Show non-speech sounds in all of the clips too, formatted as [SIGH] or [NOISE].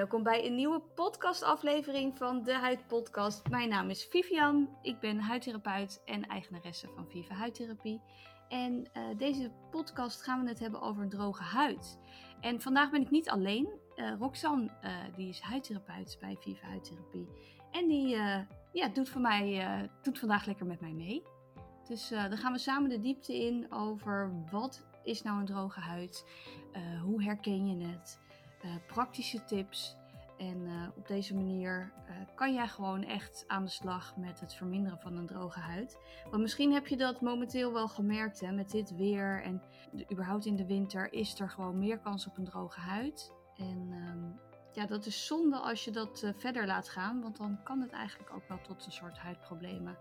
Welkom bij een nieuwe podcastaflevering van de Huid Podcast. Mijn naam is Vivian. Ik ben huidtherapeut en eigenaresse van Viva Huidtherapie. En uh, deze podcast gaan we het hebben over droge huid. En vandaag ben ik niet alleen. Uh, Roxanne, uh, die is huidtherapeut bij Viva Huidtherapie. En die ja, doet, voor mij, doet vandaag lekker met mij mee. Dus dan gaan we samen de diepte in over wat is nou een droge huid? hoe herken je het? Uh, praktische tips. En uh, op deze manier uh, kan jij gewoon echt aan de slag met het verminderen van een droge huid. Want misschien heb je dat momenteel wel gemerkt hè, met dit weer en überhaupt in de winter is er gewoon meer kans op een droge huid. En um, ja, dat is zonde als je dat verder laat gaan, want dan kan het eigenlijk ook wel tot een soort huidproblemen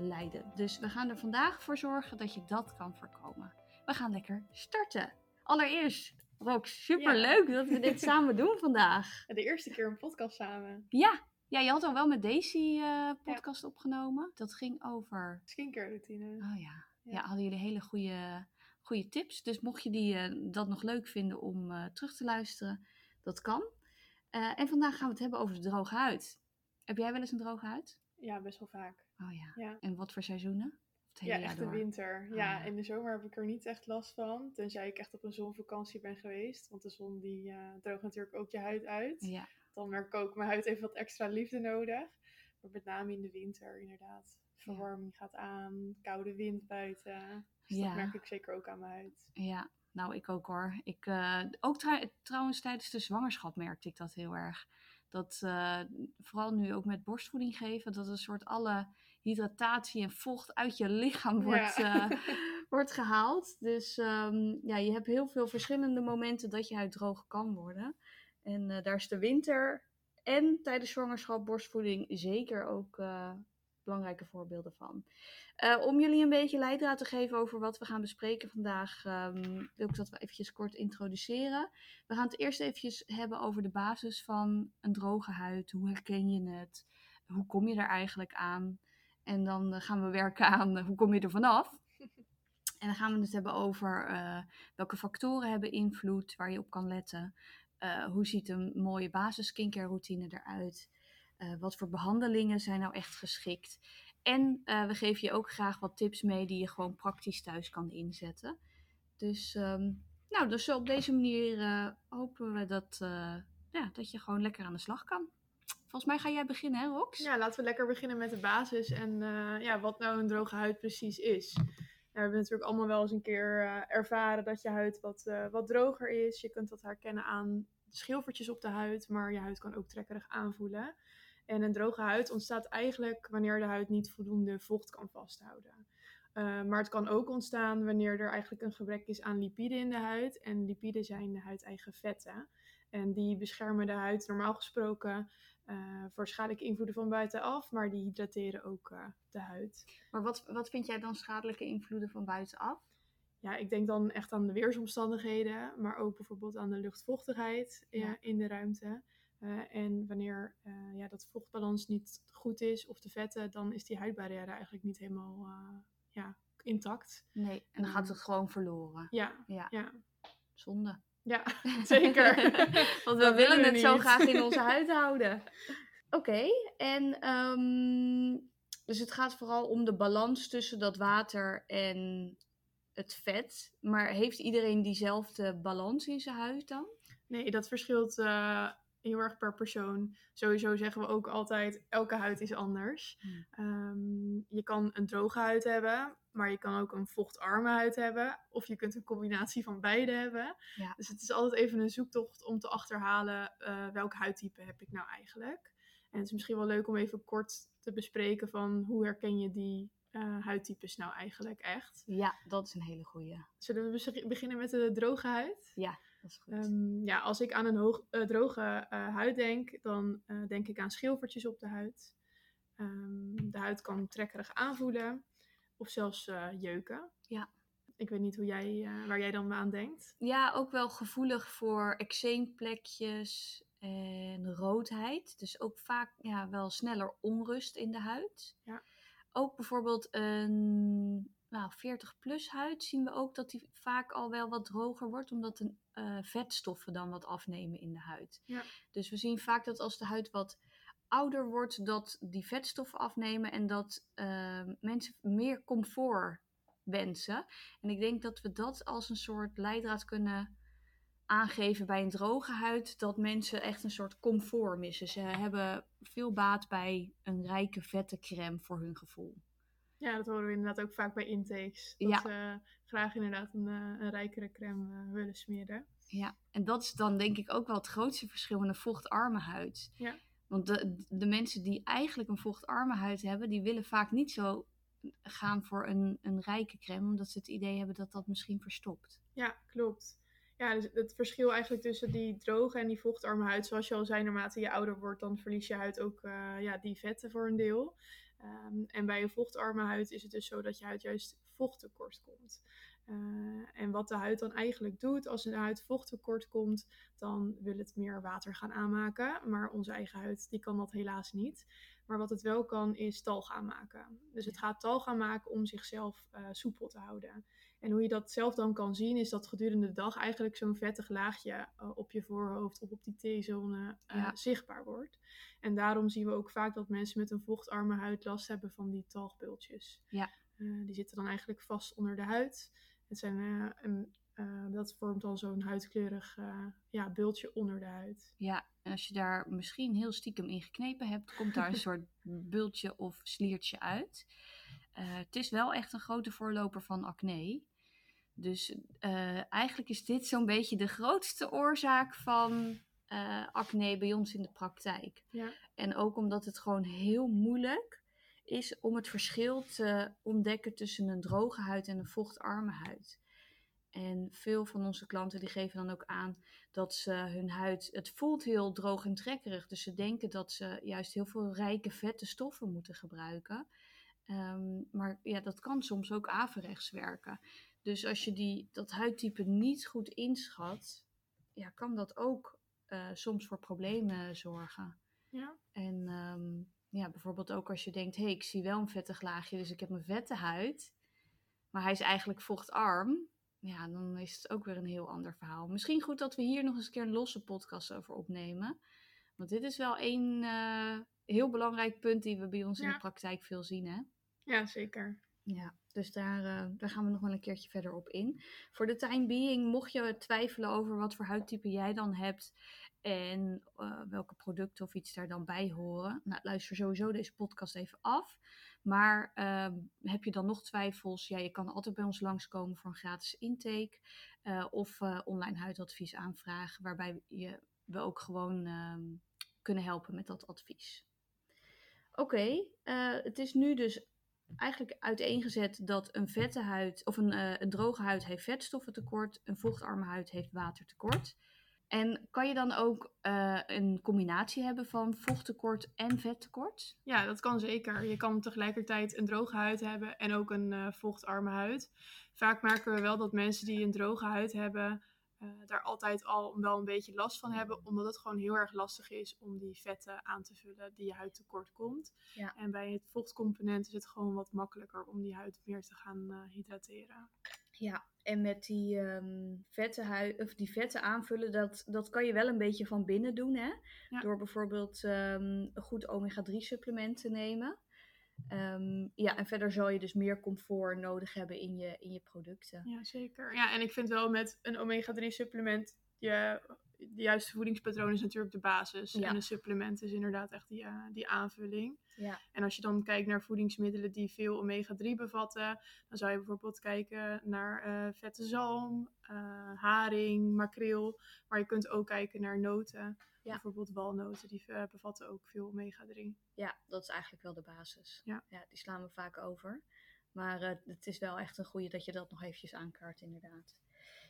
leiden. Dus we gaan er vandaag voor zorgen dat je dat kan voorkomen. We gaan lekker starten. Allereerst Rox, super leuk dat we dit [LAUGHS] samen doen vandaag. De eerste keer een podcast samen. Ja, ja je had al wel met Daisy uh, podcast ja. opgenomen. Dat ging over... Skincare routine. Oh ja. ja. Ja, hadden jullie hele goede, goede tips. Dus mocht je die, uh, dat nog leuk vinden om uh, terug te luisteren, dat kan. en vandaag gaan we het hebben over de droge huid. Heb jij wel eens een droge huid? Ja, best wel vaak. Oh ja. ja. En wat voor seizoenen? Ja, echt de winter. Ja, in de zomer heb ik er niet echt last van. Tenzij ik echt op een zonvakantie ben geweest. Want de zon die uh, droogt natuurlijk ook je huid uit. Ja. Dan merk ik ook, mijn huid heeft wat extra liefde nodig. Maar met name in de winter inderdaad. Verwarming ja. gaat aan, koude wind buiten. Dus ja. dat merk ik zeker ook aan mijn huid. Ja, nou ik ook hoor. Ik, uh, ook trouwens tijdens de zwangerschap merkte ik dat heel erg. Dat uh, vooral nu ook met borstvoeding geven, dat een soort alle hydratatie en vocht uit je lichaam wordt, ja. uh, [LAUGHS] wordt gehaald. Dus um, ja, je hebt heel veel verschillende momenten dat je huid droog kan worden. En uh, daar is de winter en tijdens zwangerschap, borstvoeding zeker ook uh, belangrijke voorbeelden van. om jullie een beetje leidraad te geven over wat we gaan bespreken vandaag, um, wil ik dat we eventjes kort introduceren. We gaan het eerst eventjes hebben over de basis van een droge huid. Hoe herken je het? Hoe kom je er eigenlijk aan? En dan eh, gaan we werken aan eh, hoe kom je er vanaf. [LAUGHS] En dan gaan we het hebben over uh, welke factoren hebben invloed, waar je op kan letten. Uh, hoe ziet een mooie basis skincare routine eruit? Uh, wat voor behandelingen zijn nou echt geschikt? En we geven je ook graag wat tips mee die je gewoon praktisch thuis kan inzetten. Dus, um, nou, dus op deze manier hopen we dat, ja, dat je gewoon lekker aan de slag kan. Volgens mij ga jij beginnen, hè, Rox? Ja, laten we lekker beginnen met de basis en uh, ja, wat nou een droge huid precies is. Nou, we hebben natuurlijk allemaal wel eens een keer uh, ervaren dat je huid wat, uh, wat droger is. Je kunt dat herkennen aan schilfertjes op de huid, maar je huid kan ook trekkerig aanvoelen. En een droge huid ontstaat eigenlijk wanneer de huid niet voldoende vocht kan vasthouden. Maar het kan ook ontstaan wanneer er eigenlijk een gebrek is aan lipiden in de huid. En lipiden zijn de huideigen vetten. En die beschermen de huid normaal gesproken uh, voor schadelijke invloeden van buitenaf, maar die hydrateren ook uh, de huid. Maar wat, wat vind jij dan schadelijke invloeden van buitenaf? Ja, ik denk dan echt aan de weersomstandigheden, maar ook bijvoorbeeld aan de luchtvochtigheid ja. in de ruimte. Uh, en wanneer ja, dat vochtbalans niet goed is of de vetten, dan is die huidbarrière eigenlijk niet helemaal ja, intact. Nee, en dan gaat het gewoon verloren. Ja, ja. ja. Zonde. Ja, [LAUGHS] zeker. [LAUGHS] Want we willen het zo graag in onze [LAUGHS] huid houden. Oké, okay, en um, dus het gaat vooral om de balans tussen dat water en het vet. Maar heeft iedereen diezelfde balans in zijn huid dan? Nee, dat verschilt uh, heel erg per persoon. Sowieso zeggen we ook altijd, elke huid is anders. Hmm. Um, je kan een droge huid hebben, maar je kan ook een vochtarme huid hebben. Of je kunt een combinatie van beide hebben. Ja. Dus het is altijd even een zoektocht om te achterhalen uh, welk huidtype heb ik nou eigenlijk. En het is misschien wel leuk om even kort te bespreken van hoe herken je die uh, huidtypes nou eigenlijk echt. Ja, dat is een hele goeie. Zullen we beginnen met de droge huid? Ja. Um, ja, als ik aan een hoog, uh, droge uh, huid denk, dan denk ik aan schilfertjes op de huid. Um, de huid kan trekkerig aanvoelen of zelfs jeuken. Ja. Ik weet niet hoe jij, waar jij dan aan denkt. Ja, ook wel gevoelig voor eczeemplekjes en roodheid. Dus ook vaak ja, wel sneller onrust in de huid. Ja ook bijvoorbeeld een nou, 40-plus huid zien we ook dat die vaak al wel wat droger wordt, omdat de eh, vetstoffen dan wat afnemen in de huid. Ja. Dus we zien vaak dat als de huid wat ouder wordt, dat die vetstoffen afnemen en dat eh, mensen meer comfort wensen. En ik denk dat we dat als een soort leidraad kunnen aangeven bij een droge huid, dat mensen echt een soort comfort missen. Ze hebben veel baat bij een rijke vette crème voor hun gevoel. Ja, dat horen we inderdaad ook vaak bij intakes. Dat Ja. ze graag inderdaad een, eh, een rijkere crème eh, willen smeren. Ja, en dat is dan denk ik ook wel het grootste verschil in een vochtarme huid. Ja. Want de, de mensen die eigenlijk een vochtarme huid hebben, die willen vaak niet zo gaan voor een, een rijke crème, omdat ze het idee hebben dat dat misschien verstopt. Ja, klopt. Ja, dus het verschil eigenlijk tussen die droge en die vochtarme huid, zoals je al zei, naarmate je ouder wordt, dan verlies je huid ook eh, ja, die vetten voor een deel. Ehm, en bij een vochtarme huid is het dus zo dat je huid juist vochttekort komt. Eh, en wat de huid dan eigenlijk doet, als een huid vochttekort komt, dan wil het meer water gaan aanmaken. Maar onze eigen huid, die kan dat helaas niet. Maar wat het wel kan, is talg aanmaken. Dus het gaat talg aanmaken om zichzelf eh, soepel te houden. En hoe je dat zelf dan kan zien, is dat gedurende de dag eigenlijk zo'n vettig laagje eh, op je voorhoofd of op die T-zone eh, Ja. zichtbaar wordt. En daarom zien we ook vaak dat mensen met een vochtarme huid last hebben van die talgbultjes. Ja. Eh, die zitten dan eigenlijk vast onder de huid. Het zijn, een, dat vormt dan zo'n huidkleurig ja, bultje onder de huid. Ja, en als je daar misschien heel stiekem in geknepen hebt, komt daar een [LAUGHS] soort bultje of sliertje uit. Het is wel echt een grote voorloper van acne. Dus eh, eigenlijk is dit zo'n beetje de grootste oorzaak van eh, acne bij ons in de praktijk. Ja. En ook omdat het gewoon heel moeilijk is om het verschil te ontdekken tussen een droge huid en een vochtarme huid. En veel van onze klanten die geven dan ook aan dat ze hun huid, het voelt heel droog en trekkerig. Dus ze denken dat ze juist heel veel rijke vette stoffen moeten gebruiken. Ehm, maar ja, dat kan soms ook averechts werken. Dus als je die, dat huidtype niet goed inschat, ja, kan dat ook eh, soms voor problemen zorgen. Ja. En ehm, ja, bijvoorbeeld ook als je denkt, hé, hey, ik zie wel een vettig laagje, dus ik heb een vette huid. Maar hij is eigenlijk vochtarm. Ja, dan is het ook weer een heel ander verhaal. Misschien goed dat we hier nog eens een keer een losse podcast over opnemen. Want dit is wel een eh, heel belangrijk punt die we bij ons in de praktijk veel zien, hè? ja, zeker. Ja, dus daar, eh, daar gaan we nog wel een keertje verder op in. Voor de time being, mocht je twijfelen over wat voor huidtype jij dan hebt en eh, welke producten of iets daar dan bij horen, nou, luister sowieso deze podcast even af. Maar ehm, heb je dan nog twijfels? Ja, je kan altijd bij ons langskomen voor een gratis intake eh, of online huidadvies aanvragen, waarbij je, we ook gewoon ehm, kunnen helpen met dat advies. Oké, het is nu dus eigenlijk uiteengezet dat een vette huid of een, eh, een droge huid heeft vetstoffentekort, een vochtarme huid heeft watertekort. En kan je dan ook eh, een combinatie hebben van vochttekort en vettekort? Ja, dat kan zeker. Je kan tegelijkertijd een droge huid hebben en ook een eh, vochtarme huid. Vaak merken we wel dat mensen die een droge huid hebben, eh, daar altijd al wel een beetje last van hebben, omdat het gewoon heel erg lastig is om die vetten aan te vullen die je huid tekort komt. Ja. En bij het vochtcomponent is het gewoon wat makkelijker om die huid meer te gaan eh, hydrateren. Ja, en met die ehm, vette huid, of die vetten aanvullen, dat, dat kan je wel een beetje van binnen doen, hè? Ja. Door bijvoorbeeld ehm, een goed omega-3 supplement te nemen. Ehm, ja, en verder zal je dus meer comfort nodig hebben in je, in je producten. Ja, zeker. Ja, en ik vind wel met een omega-3 supplement, je, de juiste voedingspatroon is natuurlijk de basis. Ja. En een supplement is inderdaad echt die, eh, die aanvulling. Ja. En als je dan kijkt naar voedingsmiddelen die veel omega-3 bevatten, dan zou je bijvoorbeeld kijken naar eh, vette zalm, eh, haring, makreel. Maar je kunt ook kijken naar noten. Ja. Bijvoorbeeld walnoten, die bevatten ook veel omega-3. Ja, dat is eigenlijk wel de basis. Ja. die slaan we vaak over. Maar het is wel echt een goede dat je dat nog eventjes aankaart, inderdaad.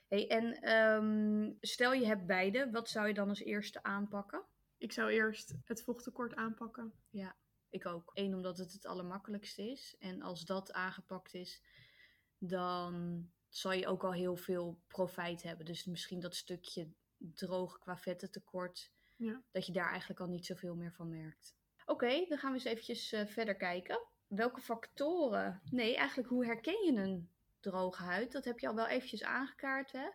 Hey, en ehm, stel je hebt beide, wat zou je dan als eerste aanpakken? Ik zou eerst het vochttekort aanpakken. Ik ook. Eén, omdat het het allermakkelijkste is. En als dat aangepakt is, dan zal je ook al heel veel profijt hebben. Dus misschien dat stukje droog qua vettentekort, Ja. dat je daar eigenlijk al niet zoveel meer van merkt. Oké, dan gaan we eens eventjes eh, verder kijken. welke factoren? Nee, eigenlijk hoe herken je een droge huid? Dat heb je al wel eventjes aangekaart, hè?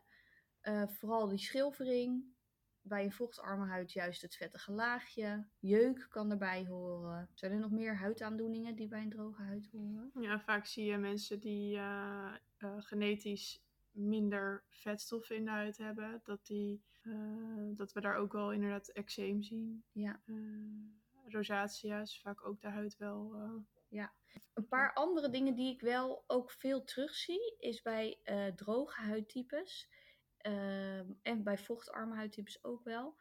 Eh, vooral die schilfering. Bij een vochtarme huid juist het vettige laagje. Jeuk kan erbij horen. Zijn er nog meer huidaandoeningen die bij een droge huid horen? Ja, vaak zie je mensen die uh, uh, genetisch minder vetstoffen in de huid hebben. Dat, die, dat we daar ook wel inderdaad eczeem zien. Ja. rosacea is vaak ook de huid wel ja. Een paar andere dingen die ik wel ook veel terugzie, is bij uh, droge huidtypes uh, en bij vochtarme huidtypes ook wel.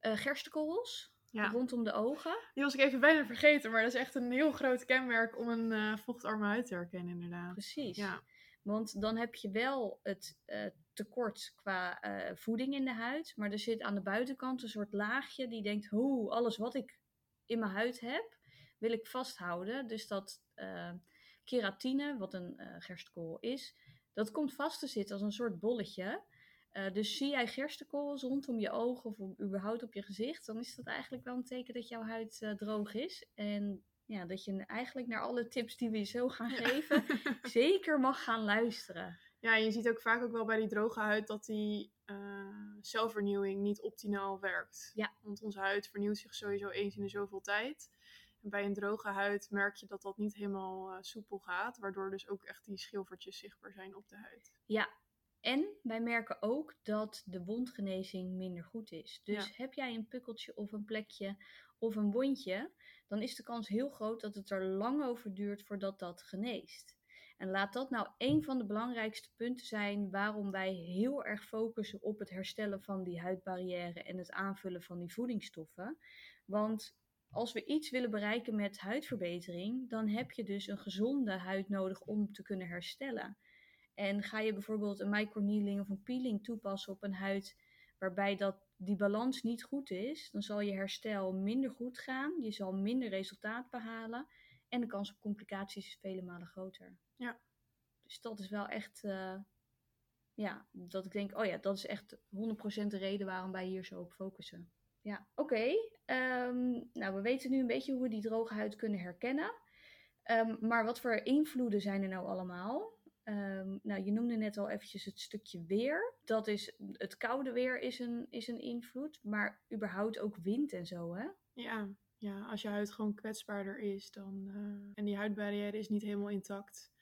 Uh, gerstekorrels ja. rondom de ogen. Die was ik even bijna vergeten, maar dat is echt een heel groot kenmerk om een uh, vochtarme huid te herkennen, inderdaad. Precies. Ja. Want dan heb je wel het tekort qua voeding in de huid, maar er zit aan de buitenkant een soort laagje die denkt: hoe alles wat ik in mijn huid heb, wil ik vasthouden. Dus dat uh, keratine, wat een uh, gerstekool is, dat komt vast te zitten als een soort bolletje. Uh, dus zie jij gerstekorrels rondom je ogen of überhaupt op je gezicht, dan is dat eigenlijk wel een teken dat jouw huid droog is. En ja, dat je eigenlijk naar alle tips die we je zo gaan geven, [LAUGHS] zeker mag gaan luisteren. Ja, je ziet ook vaak ook wel bij die droge huid dat die zelfvernieuwing niet optimaal werkt. Ja. Want onze huid vernieuwt zich sowieso eens in de zoveel tijd bij een droge huid merk je dat dat niet helemaal uh, soepel gaat, waardoor dus ook echt die schilfertjes zichtbaar zijn op de huid. Ja, en wij merken ook dat de wondgenezing minder goed is. Dus heb jij een pukkeltje of een plekje of een wondje, dan is de kans heel groot dat het er lang over duurt voordat dat geneest. En laat dat nou een van de belangrijkste punten zijn waarom wij heel erg focussen op het herstellen van die huidbarrière en het aanvullen van die voedingsstoffen. Want als we iets willen bereiken met huidverbetering, dan heb je dus een gezonde huid nodig om te kunnen herstellen. En ga je bijvoorbeeld een microneedling of een peeling toepassen op een huid waarbij dat, die balans niet goed is, dan zal je herstel minder goed gaan, je zal minder resultaat behalen en de kans op complicaties is vele malen groter. Ja. Dus dat is wel echt, uh, ja, dat ik denk, oh ja, dat is echt 100% de reden waarom wij hier zo op focussen. Ja, oké. Ehm, nou, we weten nu een beetje hoe we die droge huid kunnen herkennen. Um, maar wat voor invloeden zijn er nou allemaal? Um, nou, je noemde net al eventjes het stukje weer. Dat is, het koude weer is een, is een invloed, maar überhaupt ook wind en zo, hè? Ja, ja als je huid gewoon kwetsbaarder is dan, uh, en die huidbarrière is niet helemaal intact,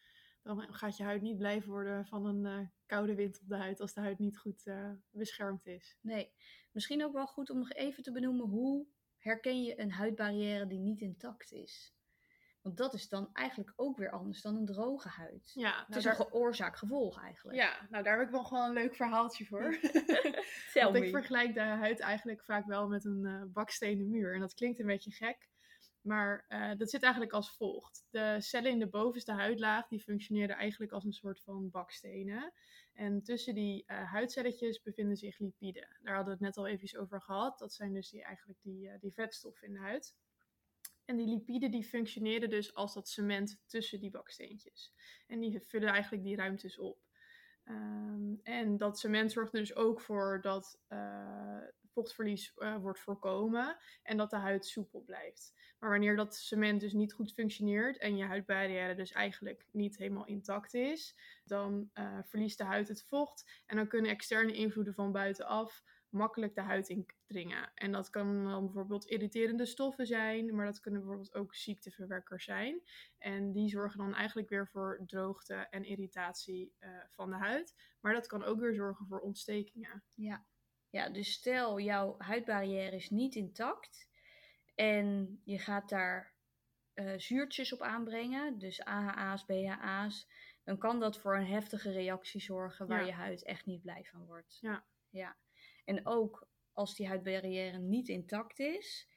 dan gaat je huid niet blijven worden van een uh, koude wind op de huid als de huid niet goed uh, beschermd is. Nee, misschien ook wel goed om nog even te benoemen hoe herken je een huidbarrière die niet intact is. Want dat is dan eigenlijk ook weer anders dan een droge huid. Ja, nou het is daar... een oorzaak-gevolg eigenlijk. Ja, nou daar heb ik wel gewoon een leuk verhaaltje voor. [LAUGHS] Want ik vergelijk de huid eigenlijk vaak wel met een uh, bakstenen muur. En dat klinkt een beetje gek. Maar uh, dat zit eigenlijk als volgt. De cellen in de bovenste huidlaag die functioneren eigenlijk als een soort van bakstenen. En tussen die uh, huidcelletjes bevinden zich lipiden. Daar hadden we het net al even over gehad. Dat zijn dus die, eigenlijk die, uh, die vetstoffen in de huid. En die lipiden die functioneren dus als dat cement tussen die baksteentjes. En die vullen eigenlijk die ruimtes op. Um, en dat cement zorgt dus ook voor dat vochtverlies uh, wordt voorkomen en dat de huid soepel blijft. Maar wanneer dat cement dus niet goed functioneert en je huidbarrière dus eigenlijk niet helemaal intact is, dan uh, verliest de huid het vocht en dan kunnen externe invloeden van buitenaf makkelijk de huid indringen. En dat kan dan bijvoorbeeld irriterende stoffen zijn, maar dat kunnen bijvoorbeeld ook ziekteverwekkers zijn. En die zorgen dan eigenlijk weer voor droogte en irritatie uh, van de huid. Maar dat kan ook weer zorgen voor ontstekingen. Ja. Ja, dus stel jouw huidbarrière is niet intact en je gaat daar uh, zuurtjes op aanbrengen, dus AHA's, BHA's, dan kan dat voor een heftige reactie zorgen waar ja. je huid echt niet blij van wordt. Ja. ja. En ook als die huidbarrière niet intact is,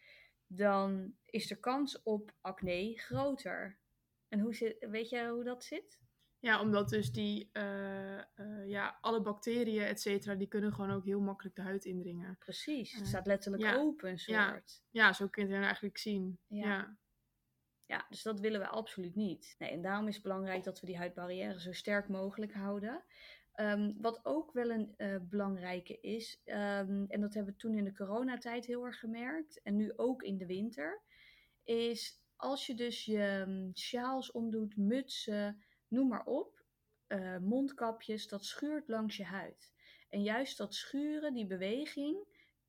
dan is de kans op acne groter. En hoe zit, weet je hoe dat zit? Ja, omdat dus die, uh, uh, ja, alle bacteriën, et cetera, die kunnen gewoon ook heel makkelijk de huid indringen. Precies, het staat letterlijk ja, open, soort. Ja, ja, zo kun je het eigenlijk zien. Ja. ja. Ja, dus dat willen we absoluut niet. Nee, en daarom is het belangrijk dat we die huidbarrière zo sterk mogelijk houden. Um, wat ook wel een belangrijke is, um, en dat hebben we toen in de coronatijd heel erg gemerkt, en nu ook in de winter, is als je dus je mm, sjaals omdoet, mutsen, noem maar op, uh, mondkapjes, dat schuurt langs je huid. En juist dat schuren, die beweging,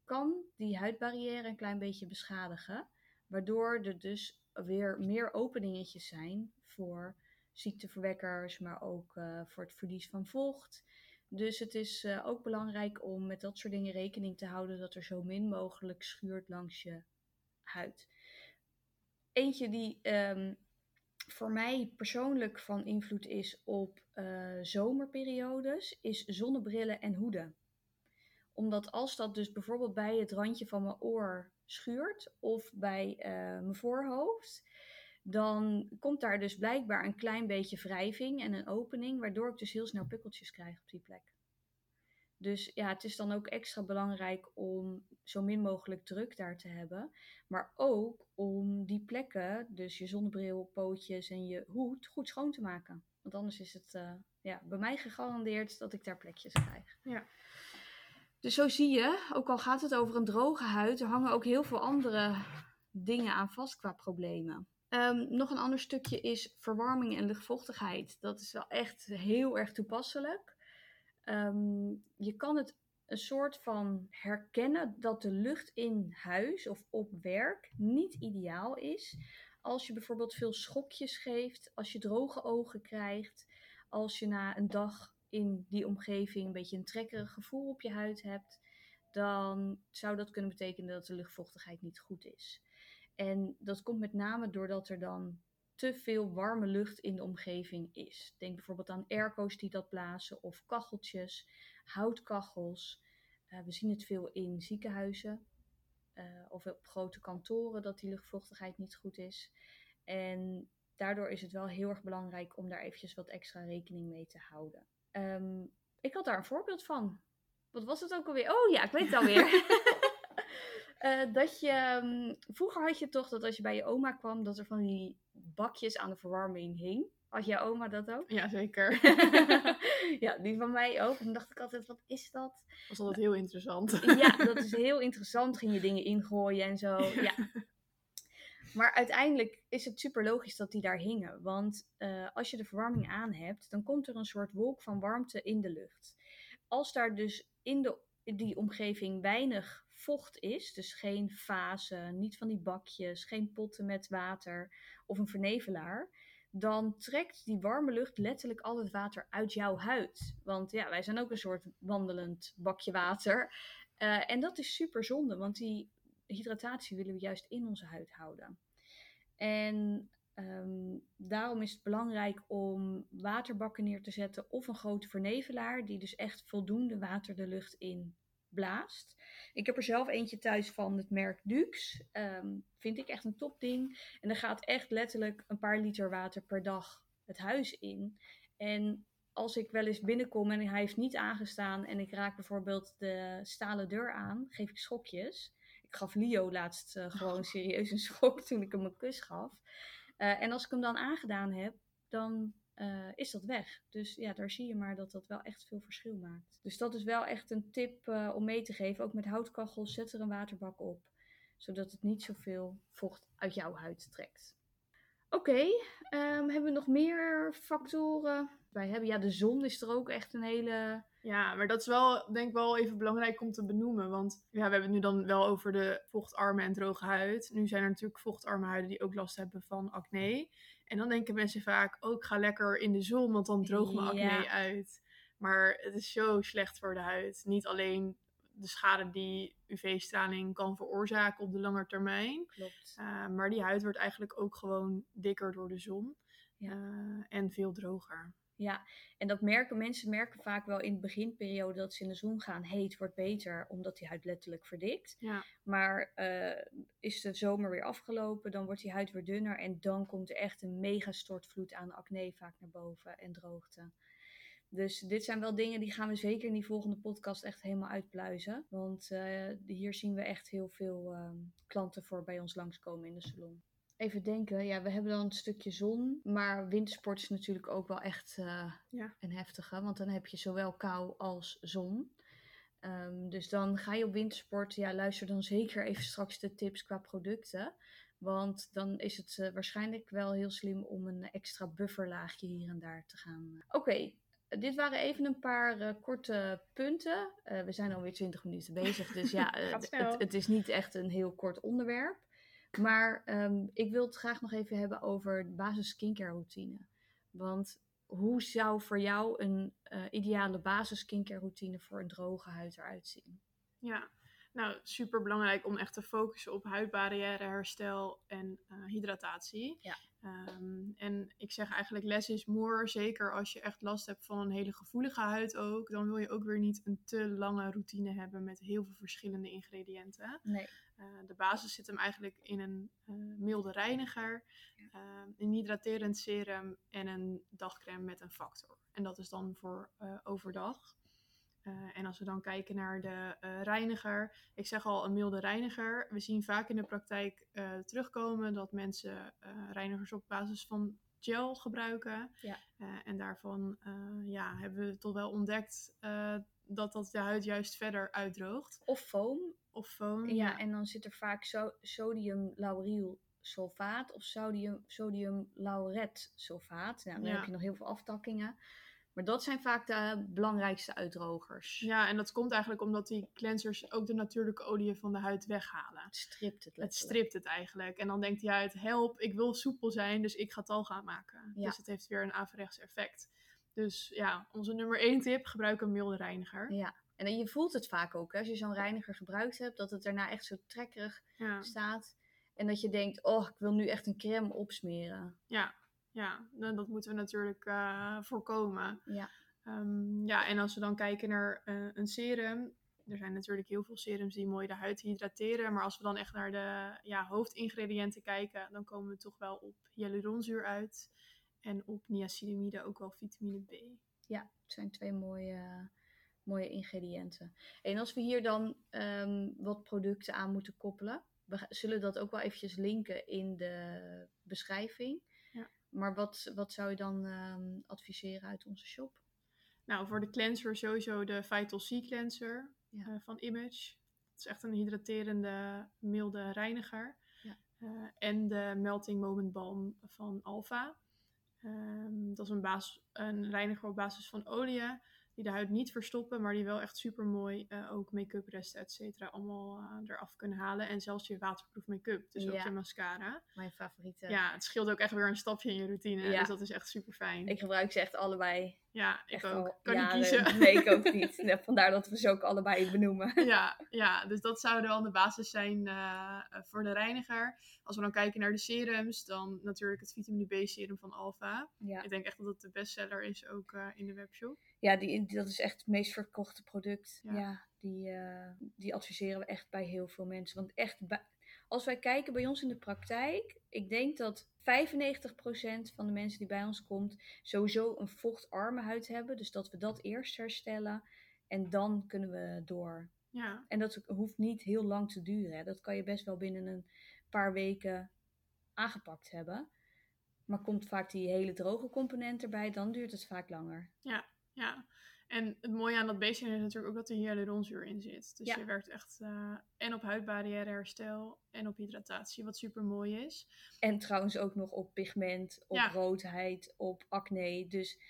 kan die huidbarrière een klein beetje beschadigen. Waardoor er dus weer meer openingetjes zijn voor ziekteverwekkers, maar ook uh, voor het verlies van vocht. Dus het is uh, ook belangrijk om met dat soort dingen rekening te houden dat er zo min mogelijk schuurt langs je huid. Eentje die um, voor mij persoonlijk van invloed is op uh, zomerperiodes, is zonnebrillen en hoeden. Omdat als dat dus bijvoorbeeld bij het randje van mijn oor schuurt of bij uh, mijn voorhoofd, dan komt daar dus blijkbaar een klein beetje wrijving en een opening, waardoor ik dus heel snel pukkeltjes krijg op die plek. Dus ja, het is dan ook extra belangrijk om zo min mogelijk druk daar te hebben. Maar ook om die plekken, dus je zonnebril, pootjes en je hoed, goed schoon te maken. Want anders is het uh, ja, bij mij gegarandeerd dat ik daar plekjes krijg. Ja. Dus zo zie je, ook al gaat het over een droge huid, er hangen ook heel veel andere dingen aan vast qua problemen. Um, nog een ander stukje is verwarming en luchtvochtigheid. Dat is wel echt heel erg toepasselijk. Um, je kan het een soort van herkennen dat de lucht in huis of op werk niet ideaal is. Als je bijvoorbeeld veel schokjes geeft, als je droge ogen krijgt, als je na een dag in die omgeving een beetje een trekkerig gevoel op je huid hebt, dan zou dat kunnen betekenen dat de luchtvochtigheid niet goed is. En dat komt met name doordat er dan te veel warme lucht in de omgeving is. Denk bijvoorbeeld aan airco's die dat blazen of kacheltjes, houtkachels. Uh, we zien het veel in ziekenhuizen uh, of op grote kantoren dat die luchtvochtigheid niet goed is. En daardoor is het wel heel erg belangrijk om daar eventjes wat extra rekening mee te houden. Um, ik had daar een voorbeeld van. Wat was het ook alweer? Oh ja, ik weet het alweer. uh, [LAUGHS] [LAUGHS] dat je, um, vroeger had je toch dat als je bij je oma kwam, dat er van die bakjes aan de verwarming hing. Had jouw oma dat ook? Ja, zeker. [LAUGHS] ja, die van mij ook. En dan dacht ik altijd, wat is dat? Was altijd heel interessant. ja, dat is [LAUGHS] heel interessant. Ging je dingen ingooien en zo. [LAUGHS] Ja. Maar uiteindelijk is het super logisch dat die daar hingen. Want uh, als je de verwarming aan hebt, dan komt er een soort wolk van warmte in de lucht. Als daar dus in de, die omgeving weinig vocht is, dus geen vazen, niet van die bakjes, geen potten met water of een vernevelaar, dan trekt die warme lucht letterlijk al het water uit jouw huid. Want ja, wij zijn ook een soort wandelend bakje water. Uh, en dat is super zonde, want die hydratatie willen we juist in onze huid houden. En um, daarom is het belangrijk om waterbakken neer te zetten of een grote vernevelaar, die dus echt voldoende water de lucht in blaast. Ik heb er zelf eentje thuis van het merk Dux. Um, vind ik echt een topding. En er gaat echt letterlijk een paar liter water per dag het huis in. En als ik wel eens binnenkom en hij heeft niet aangestaan en ik raak bijvoorbeeld de stalen deur aan, geef ik schokjes. Ik gaf Leo laatst uh, gewoon serieus een schok toen ik hem een kus gaf. Uh, en als ik hem dan aangedaan heb, dan uh, is dat weg. Dus ja, daar zie je maar dat dat wel echt veel verschil maakt. Dus dat is wel echt een tip uh, om mee te geven. Ook met houtkachels, zet er een waterbak op. Zodat het niet zoveel vocht uit jouw huid trekt. Oké, um, hebben we nog meer factoren? Wij hebben, ja, de zon is er ook echt een hele... Ja, maar dat is wel, denk ik wel even belangrijk om te benoemen. Want ja, we hebben het nu dan wel over de vochtarme en droge huid. Nu zijn er natuurlijk vochtarme huiden die ook last hebben van acne. En dan denken mensen vaak, oh, ik ga lekker in de zon, want dan droogt mijn acne ja. uit. Maar het is zo slecht voor de huid. Niet alleen de schade die UV-straling kan veroorzaken op de lange termijn. Klopt. Uh, maar die huid wordt eigenlijk ook gewoon dikker door de zon. Ja. Uh, en veel droger. Ja, en dat merken mensen merken vaak wel in de beginperiode dat ze in de zon gaan. Hey, het wordt beter, omdat die huid letterlijk verdikt. Ja. Maar uh, is de zomer weer afgelopen, dan wordt die huid weer dunner. En dan komt er echt een mega stortvloed aan acne vaak naar boven en droogte. Dus dit zijn wel dingen die gaan we zeker in die volgende podcast echt helemaal uitpluizen. Want uh, hier zien we echt heel veel uh, klanten voor bij ons langskomen in de salon. Even denken, ja, we hebben dan een stukje zon, maar wintersport is natuurlijk ook wel echt uh, ja. een heftige, want dan heb je zowel kou als zon. Um, dus dan ga je op wintersport, ja, luister dan zeker even straks de tips qua producten. Want dan is het eh, waarschijnlijk wel heel slim om een extra bufferlaagje hier en daar te gaan. Oké, dit waren even een paar eh, korte punten. Eh, we zijn alweer 20 minuten bezig, dus ja, [LAUGHS] eh, het is niet echt een heel kort onderwerp. Maar ehm, ik wil het graag nog even hebben over de basis skincare routine. Want hoe zou voor jou een eh, ideale basis skincare routine voor een droge huid eruit zien? Ja, nou super belangrijk om echt te focussen op huidbarrière, herstel en eh, hydratatie. Ja. Ehm, en ik zeg eigenlijk less is more, zeker als je echt last hebt van een hele gevoelige huid ook. Dan wil je ook weer niet een te lange routine hebben met heel veel verschillende ingrediënten. Nee. Eh, de basis zit hem eigenlijk in een eh, milde reiniger, eh, een hydraterend serum en een dagcreme met een factor. En dat is dan voor overdag. En als we dan kijken naar de reiniger, ik zeg al een milde reiniger. We zien vaak in de praktijk terugkomen dat mensen reinigers op basis van gel gebruiken. Ja. En daarvan ja, hebben we toch wel ontdekt dat dat de huid juist verder uitdroogt. Of foam. Of foam. Ja, en dan zit er vaak so sodium lauryl sulfaat of sodium, sodium lauret sulfaat. Nou, dan Ja. heb je nog heel veel aftakkingen. Maar dat zijn vaak de belangrijkste uitdrogers. Ja, en dat komt eigenlijk omdat die cleansers ook de natuurlijke oliën van de huid weghalen. Het stript het Het letterlijk. stript het eigenlijk. En dan denkt die huid, help, ik wil soepel zijn, dus ik ga tal gaan maken. Ja. Dus het heeft weer een averechts effect. Dus ja, onze nummer één tip, gebruik een milde reiniger. Ja. En je voelt het vaak ook, hè, als je zo'n reiniger gebruikt hebt, dat het daarna echt zo trekkerig Ja, staat. En dat je denkt, oh, ik wil nu echt een crème opsmeren. ja, ja. Nou, dat moeten we natuurlijk eh, voorkomen. Ja. Ehm, ja, en als we dan kijken naar eh, een serum. Er zijn natuurlijk heel veel serums die mooi de huid hydrateren. Maar als we dan echt naar de ja, hoofdingrediënten kijken, dan komen we toch wel op hyaluronzuur uit. En op niacinamide ook wel vitamine B. Ja, het zijn twee mooie, mooie ingrediënten. En als we hier dan ehm, wat producten aan moeten koppelen, we zullen dat ook wel eventjes linken in de beschrijving. Ja. Maar wat, wat zou je dan ehm, adviseren uit onze shop? Nou, voor de cleanser sowieso de Vital C cleanser Ja. eh, van Image. Het is echt een hydraterende, milde reiniger. Ja. Eh, en de Melting Moment Balm van Alpha. Ehm, dat is een, basis, een reiniger op basis van oliën. Die de huid niet verstoppen, maar die wel echt super mooi ook make-up resten, et cetera, allemaal eh, eraf kunnen halen. En zelfs je waterproof make-up, dus ook je mascara. Mijn favoriete. Ja, het scheelt ook echt weer een stapje in je routine. Ja. Dus dat is echt super fijn. Ik gebruik ze echt allebei. Ja, ik Echt ook. Kan jaren. niet kiezen. Nee, ik ook [LAUGHS] niet. Nee, vandaar dat we ze ook allebei benoemen. ja, ja, dus dat zou wel de basis zijn eh, voor de reiniger. Als we dan kijken naar de serums, dan natuurlijk het vitamine B serum van Alpha. Ja, Ik denk echt dat het de bestseller is ook eh, in de webshop. ja die, dat is echt het meest verkochte product. Ja, Ja. die, eh, die adviseren we echt bij heel veel mensen. Want echt, als wij kijken bij ons in de praktijk, ik denk dat 95% van de mensen die bij ons komt, sowieso een vochtarme huid hebben. Dus dat we dat eerst herstellen en dan kunnen we door. Ja, En dat hoeft niet heel lang te duren. Hè. Dat kan je best wel binnen een paar weken aangepakt hebben. Maar komt vaak die hele droge component erbij, dan duurt het vaak langer. ja. En het mooie aan dat B-serum is natuurlijk ook dat er hyaluronzuur in zit. Dus Ja. je werkt echt eh, en op huidbarrière herstel en op hydratatie, wat super mooi is. En trouwens ook nog op pigment, op Ja. roodheid, op acne. Dus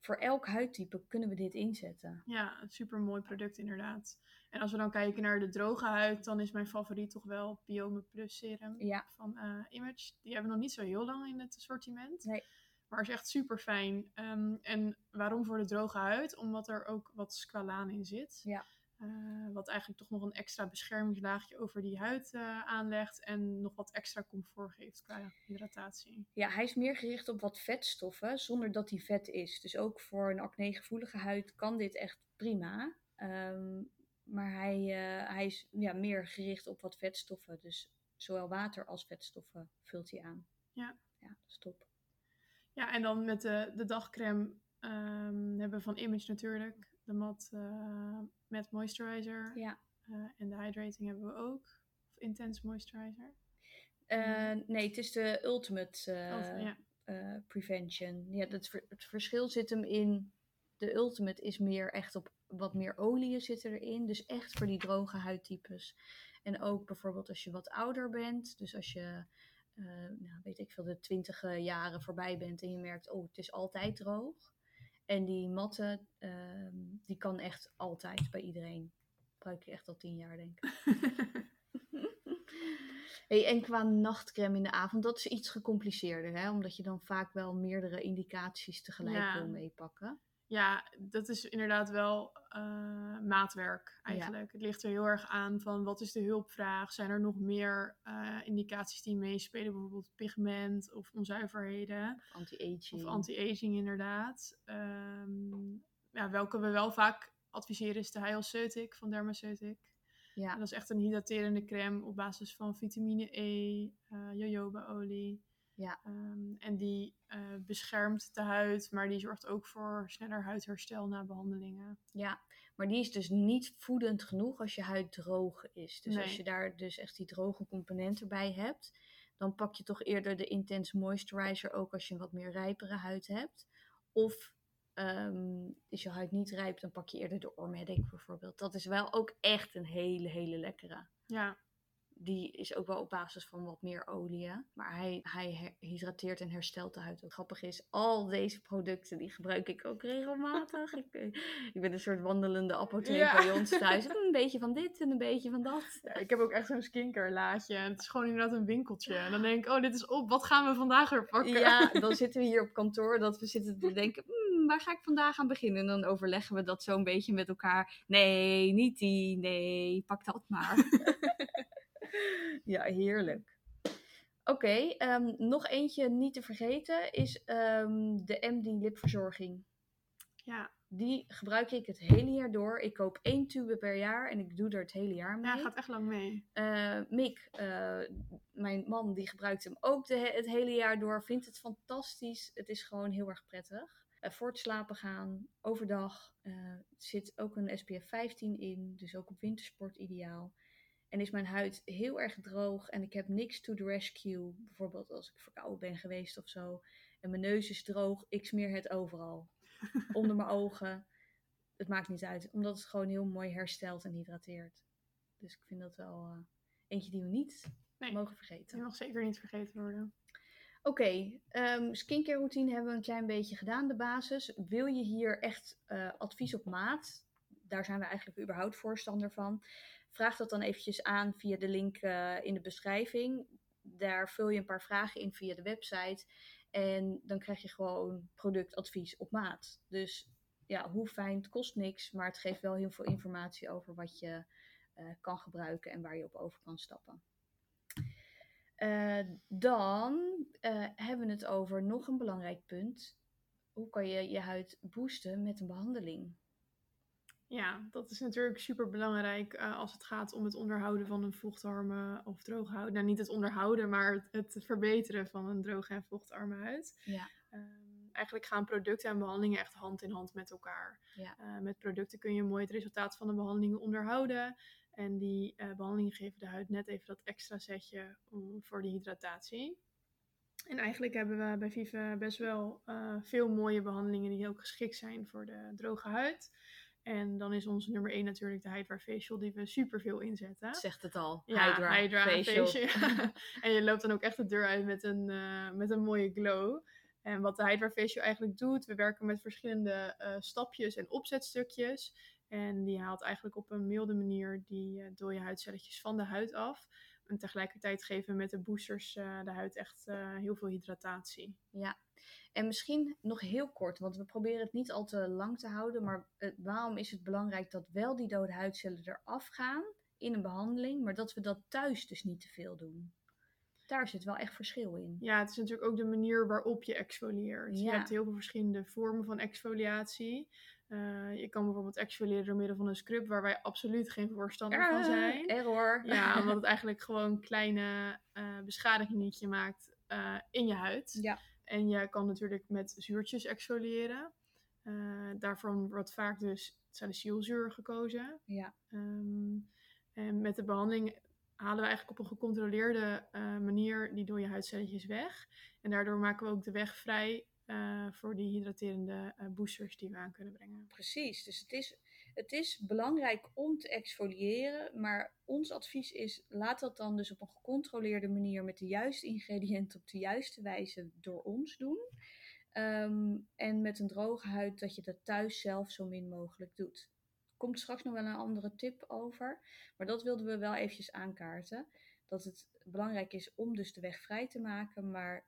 voor elk huidtype kunnen we dit inzetten. Ja, een super mooi product inderdaad. En als we dan kijken naar de droge huid, dan is mijn favoriet toch wel Biome Plus Serum Ja. van eh, Image. Die hebben we nog niet zo heel lang in het assortiment. Nee. Maar is echt super fijn. en waarom voor de droge huid? Omdat er ook wat squalaan in zit. Ja. Eh, wat eigenlijk toch nog een extra beschermingslaagje over die huid eh, aanlegt. En nog wat extra comfort geeft qua hydratatie. Ja, hij is meer gericht op wat vetstoffen, zonder dat hij vet is. Dus ook voor een acnegevoelige huid kan dit echt prima. Ehm, maar hij, eh, hij is ja, meer gericht op wat vetstoffen. Dus zowel water als vetstoffen vult hij aan. Ja. Ja, dat is top. Ja, en dan met de, de dagcreme ehm, hebben we van Image natuurlijk. De mat eh met moisturizer. Ja. Eh, en de hydrating hebben we ook. Of intense moisturizer. Eh, nee, het is de ultimate ja. prevention. Ja, het, ver- het verschil zit hem in. De ultimate is meer echt op wat meer oliën zitten erin. Dus echt voor die droge huidtypes. En ook bijvoorbeeld als je wat ouder bent. Dus als je eh, nou, weet ik veel, de twintig jaren voorbij bent en je merkt, oh, het is altijd droog. En die matte, ehm, die kan echt altijd bij iedereen. Gebruik je echt al tien jaar, denk ik. [LAUGHS] hey, en qua nachtcreme in de avond, dat is iets gecompliceerder, hè? Omdat je dan vaak wel meerdere indicaties tegelijk Ja. wil meepakken. Ja, dat is inderdaad wel eh, maatwerk eigenlijk. Het ligt er heel erg aan van wat is de hulpvraag? Zijn er nog meer eh, indicaties die meespelen? Bijvoorbeeld pigment of onzuiverheden. Anti-aging. Of anti-aging inderdaad. Ehm, ja, welke we wel vaak adviseren is de Hyalceutic van Dermaceutic. Ja. En dat is echt een hydraterende crème op basis van vitamine E, eh jojobaolie. Ja. Ehm, en die eh, beschermt de huid, maar die zorgt ook voor sneller huidherstel na behandelingen. Ja, maar die is dus niet voedend genoeg als je huid droog is. Dus als je daar dus echt die droge componenten bij hebt, dan pak je toch eerder de Intense Moisturizer ook als je een wat meer rijpere huid hebt. Of ehm, is je huid niet rijp, dan pak je eerder de Ormedic bijvoorbeeld. Dat is wel ook echt een hele, hele lekkere. Ja, Die is ook wel op basis van wat meer olie. Maar hij, hij hydrateert en herstelt de huid. Wat grappig is, al deze producten die gebruik ik ook regelmatig. [LAUGHS] ik, eh, ik ben een soort wandelende apotheek Ja. bij ons thuis. [LAUGHS] Een beetje van dit en een beetje van dat. Ja, ik heb ook echt zo'n skincare laadje. En het is gewoon inderdaad een winkeltje. En dan denk ik, oh, dit is op. Wat gaan we vandaag weer pakken? Ja, [LAUGHS] dan zitten we hier op kantoor dat we zitten te denken, "Hmm, waar ga ik vandaag aan beginnen? En dan overleggen we dat zo'n beetje met elkaar. Nee, niet die, nee, pak dat maar. [LAUGHS] ja, heerlijk. Oké, ehm, nog eentje niet te vergeten is ehm, de MD lipverzorging. Ja, Die gebruik ik het hele jaar door. Ik koop één tube per jaar en ik doe er het hele jaar mee. ja gaat echt lang mee. Eh, Mick, eh, mijn man, die gebruikt hem ook de, het hele jaar door. Vindt het fantastisch. Het is gewoon heel erg prettig. Eh, voor het slapen gaan, overdag. zit ook een SPF 15 in. Dus ook op wintersport ideaal. En is mijn huid heel erg droog. En ik heb niks to the rescue. Bijvoorbeeld als ik verkouden ben geweest of zo. En mijn neus is droog. Ik smeer het overal. [LAUGHS] Onder mijn ogen. Het maakt niet uit. Omdat het gewoon heel mooi herstelt en hydrateert. Dus ik vind dat wel eh, eentje die we niet Nee. mogen vergeten. Die mag zeker niet vergeten worden. Oké, ehm, skincare routine hebben we een klein beetje gedaan, de basis. Wil je hier echt eh, advies op maat? Daar zijn we eigenlijk überhaupt voorstander van. Vraag dat dan eventjes aan via de link eh, in de beschrijving. Daar vul je een paar vragen in via de website. En dan krijg je gewoon productadvies op maat. Dus ja, hoe fijn, het kost niks, maar het geeft wel heel veel informatie over wat je eh, kan gebruiken en waar je op over kan stappen. Eh, dan hebben we het over nog een belangrijk punt. Hoe kan je je huid boosten met een behandeling? Ja, dat is natuurlijk super belangrijk als het gaat om het onderhouden van een vochtarme of droge huid. Nou, niet het onderhouden, maar het, het verbeteren van een droge en vochtarme huid. Ja. Ehm, eigenlijk gaan producten en behandelingen echt hand in hand met elkaar. Ja. Eh, met producten kun je mooi het resultaat van de behandelingen onderhouden. En die eh, behandelingen geven de huid net even dat extra setje om, voor de hydratatie. En eigenlijk hebben we bij Vive best wel eh, veel mooie behandelingen die ook geschikt zijn voor de droge huid. En dan is onze nummer 1 natuurlijk de Hydra Facial, die we super veel inzetten. Zegt het al. Ja, Hydra, facial. facial. [LAUGHS] en je loopt dan ook echt de deur uit met een, eh, met een mooie glow. En wat de Hydra Facial eigenlijk doet, we werken met verschillende eh, stapjes en opzetstukjes. En die haalt eigenlijk op een milde manier die eh, dode huidcelletjes van de huid af. En tegelijkertijd geven we met de boosters eh, de huid echt eh, heel veel hydratatie. Ja. En misschien nog heel kort, want we proberen het niet al te lang te houden. Maar eh, waarom is het belangrijk dat wel die dode huidcellen eraf gaan in een behandeling, maar dat we dat thuis dus niet te veel doen? Daar zit wel echt verschil in. Ja, het is natuurlijk ook de manier waarop je exfolieert. Je hebt heel veel verschillende vormen van exfoliatie. Eh, je kan bijvoorbeeld exfoliëren door middel van een scrub, waar wij absoluut geen voorstander van zijn. Eh, error. Ja, [LAUGHS] omdat het eigenlijk gewoon kleine eh beschadigingetje maakt eh, in je huid. Ja. En je kan natuurlijk met zuurtjes exfoliëren. Daarvoor wordt vaak dus salicylzuur gekozen. Ja. Ehm, en met de behandeling halen we eigenlijk op een gecontroleerde manier die dode huidcelletjes weg. En daardoor maken we ook de weg vrij eh, voor die hydraterende eh, boosters die we aan kunnen brengen. Precies. Dus het is Het is belangrijk om te exfoliëren, maar ons advies is: laat dat dan dus op een gecontroleerde manier met de juiste ingrediënten op de juiste wijze door ons doen. Ehm, en met een droge huid dat je dat thuis zelf zo min mogelijk doet. Komt straks nog wel een andere tip over, maar dat wilden we wel eventjes aankaarten. Dat het belangrijk is om dus de weg vrij te maken, maar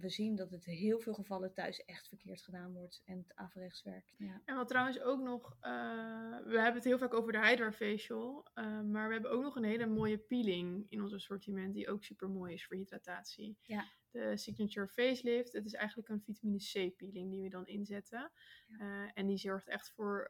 we zien dat het in heel veel gevallen thuis echt verkeerd gedaan wordt en het averechts werkt. Ja. En wat trouwens ook nog, eh, we hebben het heel vaak over de Hydra Facial, uh, maar we hebben ook nog een hele mooie peeling in ons assortiment die ook super mooi is voor hydratatie. Ja. De Signature Facelift, het is eigenlijk een vitamine C peeling die we dan inzetten. Ja. Uh, en die zorgt echt voor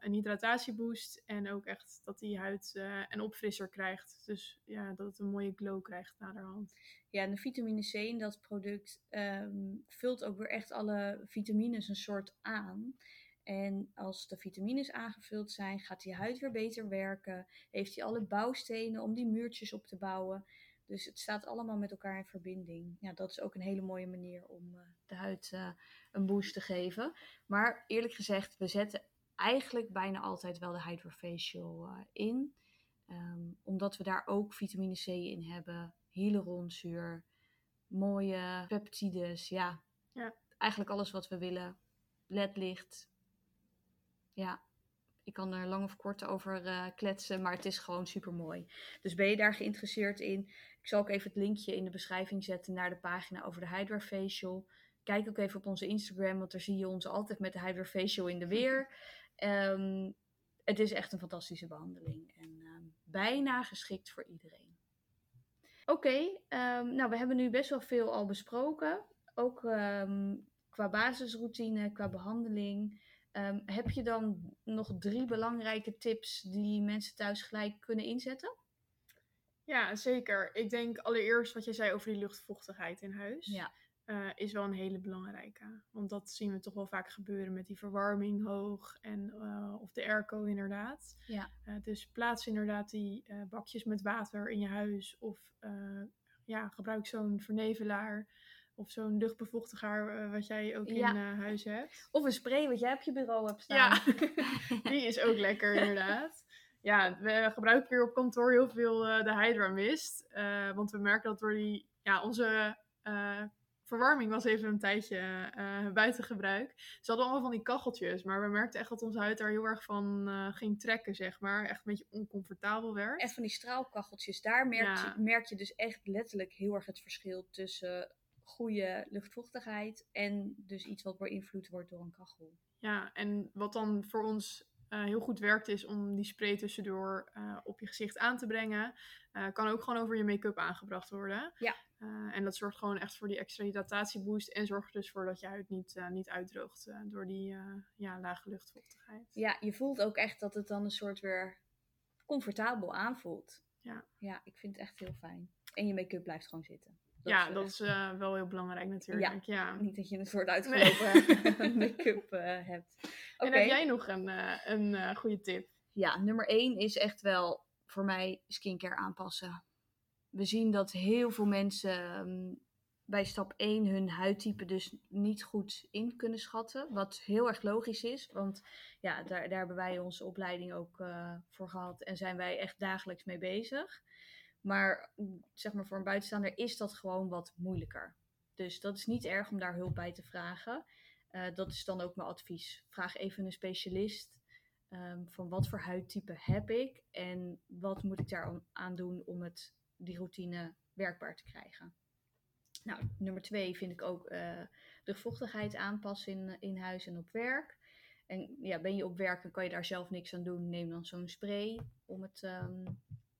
een hydratatieboost en ook echt dat die huid een opfrisser krijgt. Dus ja, dat het een mooie glow krijgt naderhand. Ja, en de vitamine C in dat product um, vult ook weer echt alle vitamines een soort aan. En als de vitamines aangevuld zijn, gaat die huid weer beter werken. Heeft hij alle bouwstenen om die muurtjes op te bouwen. Dus het staat allemaal met elkaar in verbinding. Ja, dat is ook een hele mooie manier om uh, de huid uh, een boost te geven. Maar eerlijk gezegd, we zetten eigenlijk bijna altijd wel de Hydrofacial uh, in. Um, omdat we daar ook vitamine C in hebben hyaluronzuur, mooie peptides. Ja, ja, eigenlijk alles wat we willen. ledlicht. Ja, ik kan er lang of kort over uh, kletsen, maar het is gewoon super mooi. Dus ben je daar geïnteresseerd in? Ik zal ook even het linkje in de beschrijving zetten naar de pagina over de Hydra Facial. Kijk ook even op onze Instagram, want daar zie je ons altijd met de Hydra Facial in de weer. Um, het is echt een fantastische behandeling en um, bijna geschikt voor iedereen. Oké, um, nou we hebben nu best wel veel al besproken. Ook qua basisroutine, qua behandeling. Um, heb je dan nog drie belangrijke tips die mensen thuis gelijk kunnen inzetten? Ja, zeker. Ik denk allereerst wat je zei over die luchtvochtigheid in huis. Ja. Uh, is wel een hele belangrijke. Want dat zien we toch wel vaak gebeuren met die verwarming hoog en uh, of de airco inderdaad. Ja. Uh, dus plaats inderdaad die bakjes met water in je huis of ja, gebruik zo'n vernevelaar of zo'n luchtbevochtiger wat jij ook Ja. in huis hebt. Of een spray wat jij op je bureau hebt staan. Ja, [LAUGHS] die is ook lekker inderdaad. Ja, we gebruiken hier op kantoor heel veel eh, de Hydra Mist. eh, want we merken dat door die, ja, onze eh, verwarming was even een tijdje eh, buiten gebruik. Ze hadden allemaal van die kacheltjes, maar we merkten echt dat onze huid daar heel erg van eh, ging trekken, zeg maar. Echt een beetje oncomfortabel werd. Echt van die straalkacheltjes. Daar merk, Ja. merk je dus echt letterlijk heel erg het verschil tussen goede luchtvochtigheid en dus iets wat beïnvloed wordt door een kachel. Ja, en wat dan voor ons eh, heel goed werkt is om die spray tussendoor eh, op je gezicht aan te brengen. Eh, kan ook gewoon over je make-up aangebracht worden. Ja. En dat zorgt gewoon echt voor die extra hydratatieboost. En zorgt dus voor dat je huid niet, niet uitdroogt door die ja, lage luchtvochtigheid. Ja, je voelt ook echt dat het dan een soort weer comfortabel aanvoelt. Ja. Ja, ik vind het echt heel fijn. En je make-up blijft gewoon zitten. Ja, eh, dat is eh, wel heel belangrijk natuurlijk. Ja. Niet dat je een soort uitgelopen [LAUGHS] make-up eh, hebt. Oké. En heb jij nog een, eh, een eh, goede tip? Ja, nummer één is echt wel voor mij skincare aanpassen. We zien dat heel veel mensen ehm, bij stap 1 hun huidtype dus niet goed in kunnen schatten. Wat heel erg logisch is, want ja, daar, daar hebben wij onze opleiding ook eh, voor gehad en zijn wij echt dagelijks mee bezig. Maar mm, zeg maar voor een buitenstaander is dat gewoon wat moeilijker. Dus dat is niet erg om daar hulp bij te vragen. Eh, dat is dan ook mijn advies. Vraag even een specialist ehm, van wat voor huidtype heb ik en wat moet ik daar aan doen om het, die routine werkbaar te krijgen. Nou, nummer twee vind ik ook eh luchtvochtigheid aanpassen in, in huis en op werk. En ja, ben je op werk en kan je daar zelf niks aan doen, neem dan zo'n spray om het ehm,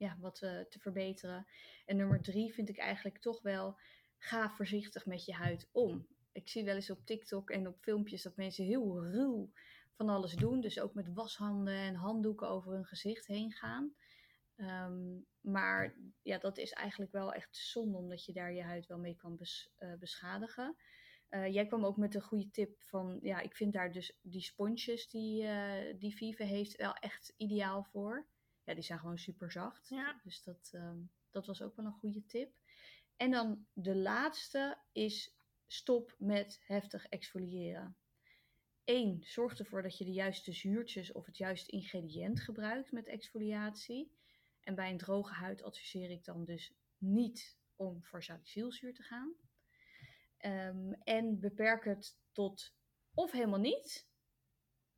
ja, wat eh, te verbeteren. En nummer drie vind ik eigenlijk toch wel, ga voorzichtig met je huid om. Ik zie wel eens op TikTok en op filmpjes dat mensen heel ruw van alles doen. Dus ook met washanden en handdoeken over hun gezicht heen gaan. Ehm, maar ja, dat is eigenlijk wel echt zonde, omdat je daar je huid wel mee kan eh, beschadigen. Eh, jij kwam ook met een goede tip van, ja, ik vind daar dus die sponsjes die, die Vive heeft wel echt ideaal voor. Ja, die zijn gewoon super zacht. Ja. Dus dat, ehm, dat was ook wel een goede tip. En dan de laatste is stop met heftig exfoliëren. één, zorg ervoor dat je de juiste zuurtjes of het juiste ingrediënt gebruikt met exfoliatie. En bij een droge huid adviseer ik dan dus niet om voor salicylzuur te gaan. Ehm, en beperk het tot of helemaal niet,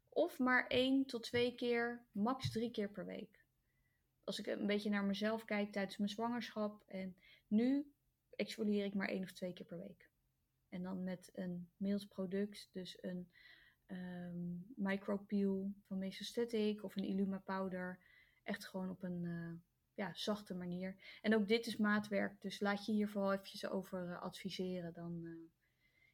of maar één tot twee keer, max drie keer per week. Als ik een beetje naar mezelf kijk tijdens mijn zwangerschap en nu exfolieer ik maar één of twee keer per week. En dan met een mild product, dus een um, micropeel van Mesostatic of een Illuma powder. Echt gewoon op een uh, ja, zachte manier. En ook dit is maatwerk, dus laat je hier vooral eventjes over uh, adviseren. Dan, uh,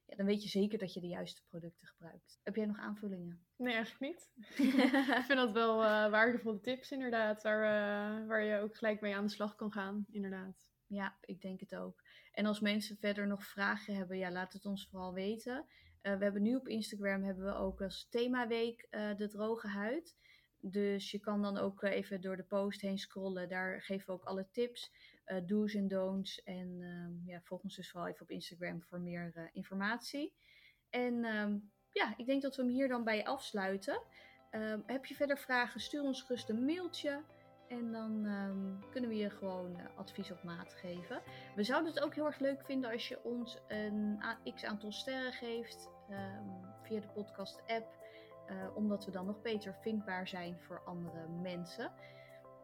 ja, dan weet je zeker dat je de juiste producten gebruikt. Heb jij nog aanvullingen? Nee, eigenlijk niet. [LAUGHS] ik vind dat wel waardevolle tips inderdaad, waar, waar je ook gelijk mee aan de slag kan gaan, inderdaad. Ja, ik denk het ook. En als mensen verder nog vragen hebben, ja, laat het ons vooral weten. Uh, we hebben nu op Instagram hebben we ook als themaweek de droge huid. Dus je kan dan ook even door de post heen scrollen. Daar geven we ook alle tips, do's en don'ts. En ehm, ja, volg ons dus vooral even op Instagram voor meer informatie. En um, ja, ik denk dat we hem hier dan bij afsluiten. Um, heb je verder vragen, stuur ons gerust een mailtje. En dan kunnen we je gewoon uh, advies op maat geven. We zouden het ook heel erg leuk vinden als je ons een x aantal sterren geeft via de podcast app. Omdat we dan nog beter vindbaar zijn voor andere mensen.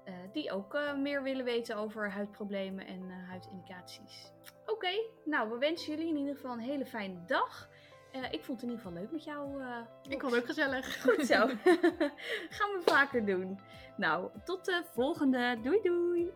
Uh, die ook meer willen weten over huidproblemen en huidindicaties. Oké, okay, nou we wensen jullie in ieder geval een hele fijne dag. Ik vond het in ieder geval leuk met jou. Ik vond het ook gezellig. Goed zo. [LAUGHS] [LAUGHS] Gaan we vaker doen. Nou, tot de volgende. Doei doei.